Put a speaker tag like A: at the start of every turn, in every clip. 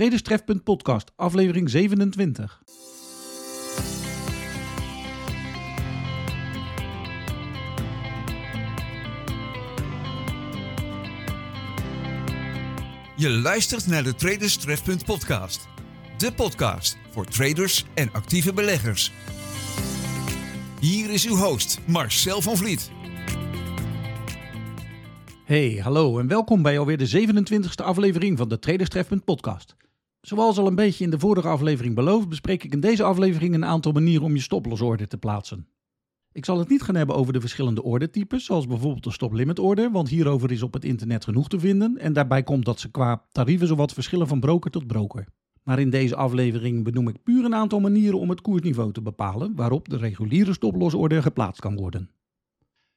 A: Traders Trefpunt Podcast, aflevering 27.
B: Je luistert naar de Traders Trefpunt Podcast. De podcast voor traders en actieve beleggers. Hier is uw host, Marcel van Vliet.
A: Hey, hallo en welkom bij alweer de 27e aflevering van de Traders Trefpunt Podcast. Zoals al een beetje in de vorige aflevering beloofd, bespreek ik in deze aflevering een aantal manieren om je stoplosorde te plaatsen. Ik zal het niet gaan hebben over de verschillende ordertypes, zoals bijvoorbeeld de stop-limit order, want hierover is op het internet genoeg te vinden en daarbij komt dat ze qua tarieven zowat verschillen van broker tot broker. Maar in deze aflevering benoem ik puur een aantal manieren om het koersniveau te bepalen waarop de reguliere stoplosorde geplaatst kan worden.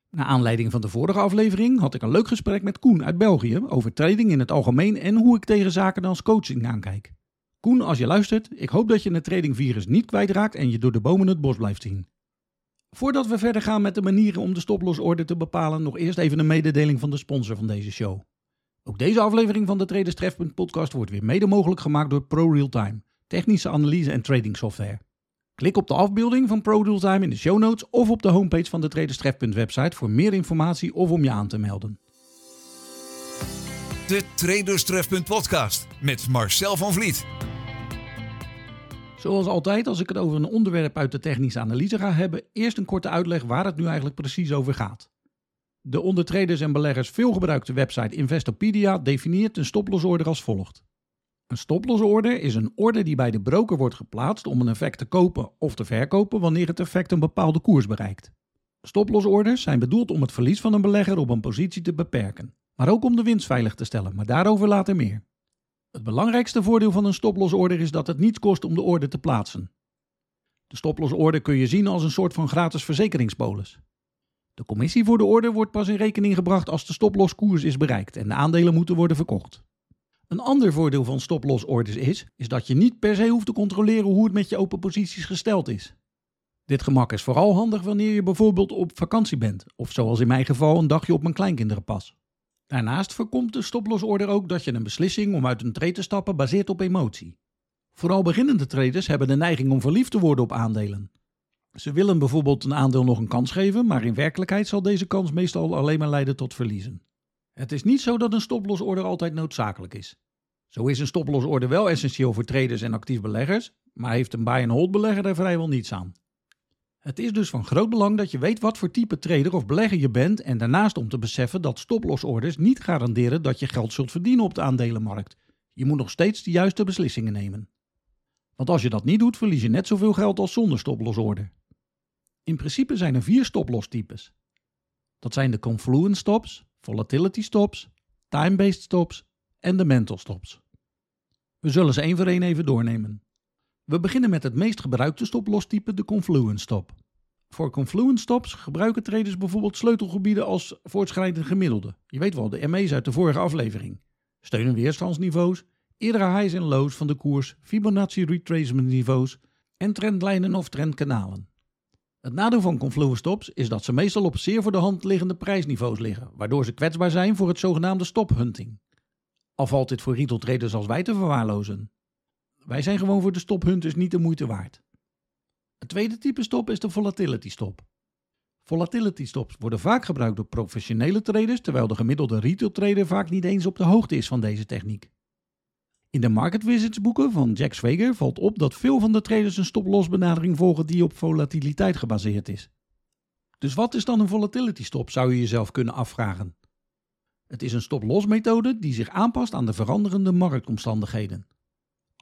A: Na aanleiding van de vorige aflevering had ik een leuk gesprek met Koen uit België over trading in het algemeen en hoe ik tegen zaken als coaching aankijk. Koen, als je luistert, ik hoop dat je het tradingvirus niet kwijtraakt en je door de bomen het bos blijft zien. Voordat we verder gaan met de manieren om de stoplosorde te bepalen, nog eerst even een mededeling van de sponsor van deze show. Ook deze aflevering van de Traders Trefpunt podcast wordt weer mede mogelijk gemaakt door ProRealTime, technische analyse en trading software. Klik op de afbeelding van ProRealTime in de show notes of op de homepage van de Traders Trefpunt website voor meer informatie of om je aan te melden.
B: De Traders Trefpunt Podcast met Marcel van Vliet.
A: Zoals altijd, als ik het over een onderwerp uit de technische analyse ga hebben, eerst een korte uitleg waar het nu eigenlijk precies over gaat. De onder traders en beleggers veelgebruikte website Investopedia definieert een stoplosorde als volgt. Een stoplosorde is een order die bij de broker wordt geplaatst om een effect te kopen of te verkopen wanneer het effect een bepaalde koers bereikt. Stoplosorders zijn bedoeld om het verlies van een belegger op een positie te beperken, maar ook om de winst veilig te stellen, maar daarover later meer. Het belangrijkste voordeel van een stoplosorde is dat het niets kost om de order te plaatsen. De stoplosorde kun je zien als een soort van gratis verzekeringspolis. De commissie voor de order wordt pas in rekening gebracht als de stoploskoers is bereikt en de aandelen moeten worden verkocht. Een ander voordeel van stoplosorders is, is dat je niet per se hoeft te controleren hoe het met je open posities gesteld is. Dit gemak is vooral handig wanneer je bijvoorbeeld op vakantie bent, of zoals in mijn geval een dagje op mijn kleinkinderen Daarnaast voorkomt de stoplosorde ook dat je een beslissing om uit een trade te stappen baseert op emotie. Vooral beginnende traders hebben de neiging om verliefd te worden op aandelen. Ze willen bijvoorbeeld een aandeel nog een kans geven, maar in werkelijkheid zal deze kans meestal alleen maar leiden tot verliezen. Het is niet zo dat een stoplosorde altijd noodzakelijk is. Zo is een stoplosorde wel essentieel voor traders en actief beleggers, maar heeft een buy-and-hold belegger er vrijwel niets aan. Het is dus van groot belang dat je weet wat voor type trader of belegger je bent en daarnaast om te beseffen dat stoplosorders niet garanderen dat je geld zult verdienen op de aandelenmarkt. Je moet nog steeds de juiste beslissingen nemen. Want als je dat niet doet, verlies je net zoveel geld als zonder stoplosorde. In principe zijn er vier stoplosstypes. Dat zijn de confluence stops, volatility stops, time-based stops en de mental stops. We zullen ze één voor één even doornemen. We beginnen met het meest gebruikte stoplosstype, de confluence stop. Voor confluence stops gebruiken traders bijvoorbeeld sleutelgebieden als voortschrijdend gemiddelde. Je weet wel, de ME's uit de vorige aflevering. Steun- en weerstandsniveaus, eerdere highs en lows van de koers, Fibonacci retracement niveaus en trendlijnen of trendkanalen. Het nadeel van confluence stops is dat ze meestal op zeer voor de hand liggende prijsniveaus liggen, waardoor ze kwetsbaar zijn voor het zogenaamde stophunting. Al valt dit voor retail traders als wij te verwaarlozen. Wij zijn gewoon voor de stophunters niet de moeite waard. Het tweede type stop is de volatility stop. Volatility stops worden vaak gebruikt door professionele traders, terwijl de gemiddelde retail trader vaak niet eens op de hoogte is van deze techniek. In de Market Wizards boeken van Jack Schwager valt op dat veel van de traders een stop-loss benadering volgen die op volatiliteit gebaseerd is. Dus wat is dan een volatility stop, zou je jezelf kunnen afvragen. Het is een stop-loss methode die zich aanpast aan de veranderende marktomstandigheden.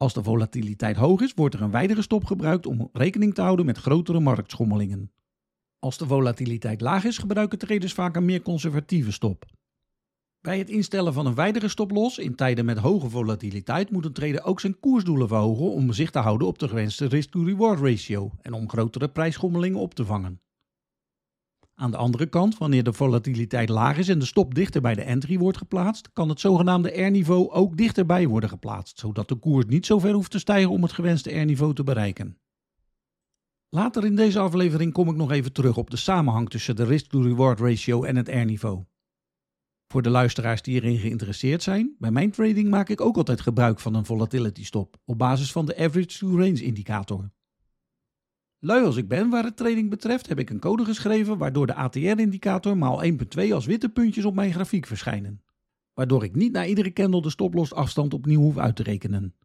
A: Als de volatiliteit hoog is, wordt er een wijdere stop gebruikt om rekening te houden met grotere marktschommelingen. Als de volatiliteit laag is, gebruiken traders vaak een meer conservatieve stop. Bij het instellen van een wijdere stoploss in tijden met hoge volatiliteit moet een trader ook zijn koersdoelen verhogen om zich te houden op de gewenste risk-to-reward ratio en om grotere prijsschommelingen op te vangen. Aan de andere kant, wanneer de volatiliteit laag is en de stop dichter bij de entry wordt geplaatst, kan het zogenaamde R-niveau ook dichterbij worden geplaatst, zodat de koers niet zo ver hoeft te stijgen om het gewenste R-niveau te bereiken. Later in deze aflevering kom ik nog even terug op de samenhang tussen de risk-to-reward ratio en het R-niveau. Voor de luisteraars die erin geïnteresseerd zijn, bij mijn trading maak ik ook altijd gebruik van een volatility stop op basis van de average to range indicator. Lui als ik ben waar het trading betreft, heb ik een code geschreven waardoor de ATR-indicator maal 1.2 als witte puntjes op mijn grafiek verschijnen. Waardoor ik niet na iedere candle de stoploss afstand opnieuw hoef uit te rekenen.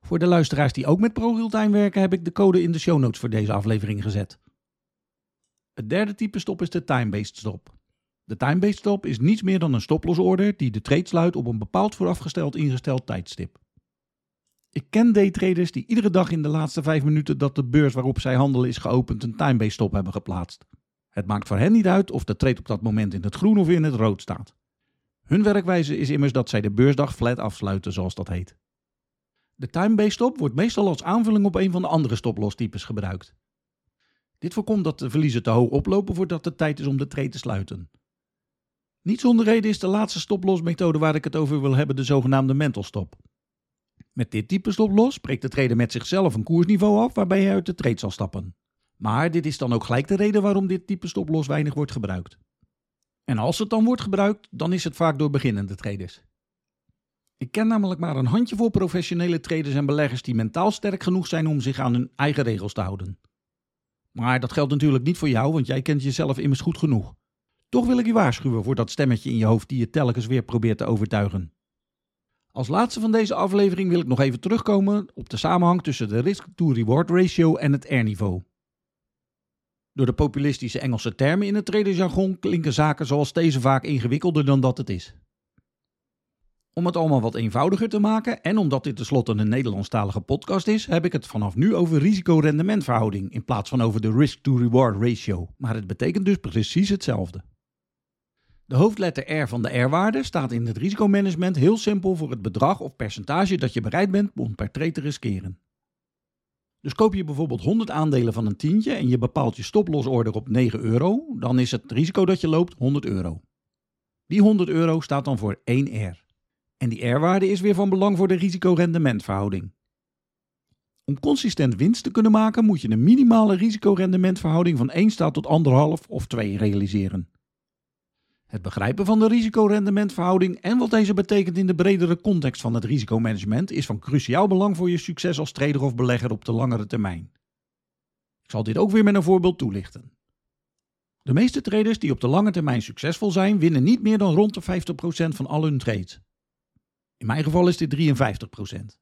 A: Voor de luisteraars die ook met ProRealTime werken, heb ik de code in de show notes voor deze aflevering gezet. Het derde type stop is de time-based stop. De time-based stop is niets meer dan een stoplossorder die de trade sluit op een bepaald voorafgesteld ingesteld tijdstip. Ik ken daytraders die iedere dag in de laatste vijf minuten dat de beurs waarop zij handelen is geopend een time-based stop hebben geplaatst. Het maakt voor hen niet uit of de trade op dat moment in het groen of in het rood staat. Hun werkwijze is immers dat zij de beursdag flat afsluiten, zoals dat heet. De time-based stop wordt meestal als aanvulling op een van de andere stoploss-types gebruikt. Dit voorkomt dat de verliezen te hoog oplopen voordat het tijd is om de trade te sluiten. Niet zonder reden is de laatste stoplossmethode waar ik het over wil hebben de zogenaamde mental stop. Met dit type stoploss spreekt de trader met zichzelf een koersniveau af waarbij hij uit de trade zal stappen. Maar dit is dan ook gelijk de reden waarom dit type stoploss weinig wordt gebruikt. En als het dan wordt gebruikt, dan is het vaak door beginnende traders. Ik ken namelijk maar een handjevol professionele traders en beleggers die mentaal sterk genoeg zijn om zich aan hun eigen regels te houden. Maar dat geldt natuurlijk niet voor jou, want jij kent jezelf immers goed genoeg. Toch wil ik je waarschuwen voor dat stemmetje in je hoofd die je telkens weer probeert te overtuigen. Als laatste van deze aflevering wil ik nog even terugkomen op de samenhang tussen de risk-to-reward ratio en het R-niveau. Door de populistische Engelse termen in het tradersjargon klinken zaken zoals deze vaak ingewikkelder dan dat het is. Om het allemaal wat eenvoudiger te maken en omdat dit tenslotte een Nederlandstalige podcast is, heb ik het vanaf nu over risico-rendementverhouding in plaats van over de risk-to-reward ratio. Maar het betekent dus precies hetzelfde. De hoofdletter R van de R-waarde staat in het risicomanagement heel simpel voor het bedrag of percentage dat je bereid bent om per trade te riskeren. Dus koop je bijvoorbeeld 100 aandelen van een tientje en je bepaalt je stoplossorder op 9 euro, dan is het risico dat je loopt 100 euro. Die 100 euro staat dan voor 1 R. En die R-waarde is weer van belang voor de risico-rendementverhouding. Om consistent winst te kunnen maken moet je een minimale risico-rendementverhouding van 1 staat tot 1,5 of 2 realiseren. Het begrijpen van de risicorendementverhouding en wat deze betekent in de bredere context van het risicomanagement is van cruciaal belang voor je succes als trader of belegger op de langere termijn. Ik zal dit ook weer met een voorbeeld toelichten. De meeste traders die op de lange termijn succesvol zijn, winnen niet meer dan rond de 50% van al hun trades. In mijn geval is dit 53%.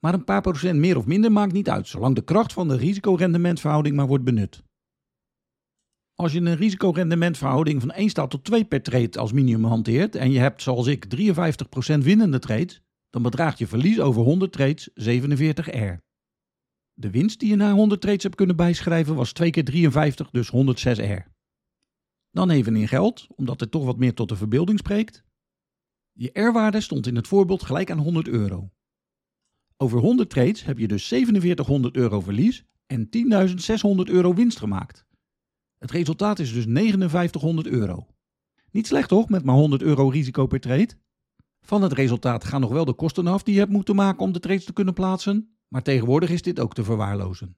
A: Maar een paar procent meer of minder maakt niet uit, zolang de kracht van de risicorendementverhouding maar wordt benut. Als je een risicorendementverhouding van 1 staat tot 2 per trade als minimum hanteert en je hebt zoals ik 53% winnende trades, dan bedraagt je verlies over 100 trades 47 R. De winst die je na 100 trades hebt kunnen bijschrijven was 2 keer 53, dus 106 R. Dan even in geld, omdat het toch wat meer tot de verbeelding spreekt. Je R-waarde stond in het voorbeeld gelijk aan 100 euro. Over 100 trades heb je dus 4700 euro verlies en 10.600 euro winst gemaakt. Het resultaat is dus 5900 euro. Niet slecht toch, met maar 100 euro risico per trade? Van het resultaat gaan nog wel de kosten af die je hebt moeten maken om de trades te kunnen plaatsen, maar tegenwoordig is dit ook te verwaarlozen.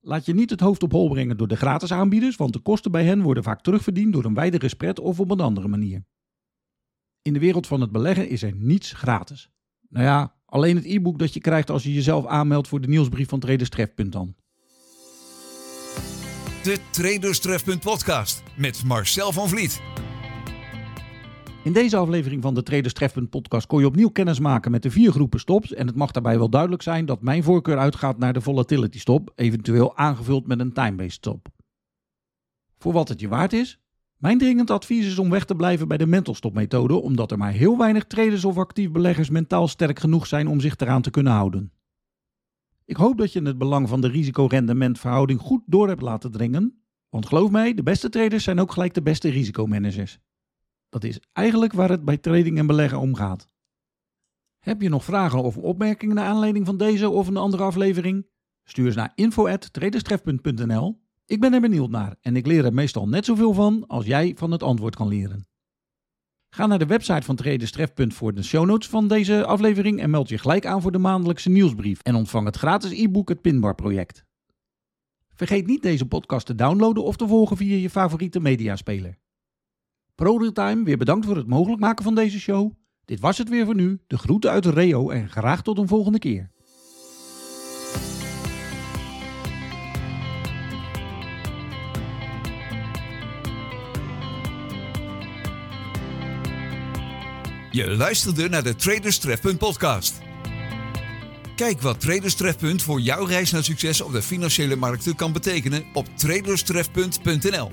A: Laat je niet het hoofd op hol brengen door de gratis aanbieders, want de kosten bij hen worden vaak terugverdiend door een wijdere spread of op een andere manier. In de wereld van het beleggen is er niets gratis. Nou ja, alleen het e-book dat je krijgt als je jezelf aanmeldt voor de nieuwsbrief van Traderstref.dan.
B: De Traderstref.podcast podcast met Marcel van Vliet.
A: In deze aflevering van de Traderstref.podcast podcast kon je opnieuw kennis maken met de vier groepen stops. En het mag daarbij wel duidelijk zijn dat mijn voorkeur uitgaat naar de volatility stop, eventueel aangevuld met een time-based stop. Voor wat het je waard is, mijn dringend advies is om weg te blijven bij de mental stop methode, omdat er maar heel weinig traders of actief beleggers mentaal sterk genoeg zijn om zich eraan te kunnen houden. Ik hoop dat je het belang van de risico-rendementverhouding goed door hebt laten dringen. Want geloof mij, de beste traders zijn ook gelijk de beste risicomanagers. Dat is eigenlijk waar het bij trading en beleggen om gaat. Heb je nog vragen of opmerkingen naar aanleiding van deze of een andere aflevering? Stuur ze naar info.traderstref.nl. Ik ben er benieuwd naar en ik leer er meestal net zoveel van als jij van het antwoord kan leren. Ga naar de website van Traderstref. voor de show notes van deze aflevering en meld je gelijk aan voor de maandelijkse nieuwsbrief en ontvang het gratis e-book Het Pinbar Project. Vergeet niet deze podcast te downloaden of te volgen via je favoriete mediaspeler. ProRealTime weer bedankt voor het mogelijk maken van deze show. Dit was het weer voor nu. De groeten uit Reo en graag tot een volgende keer.
B: Je luisterde naar de Traders podcast. Kijk wat Traders voor jouw reis naar succes op de financiële markten kan betekenen op traderstrefpunt.nl.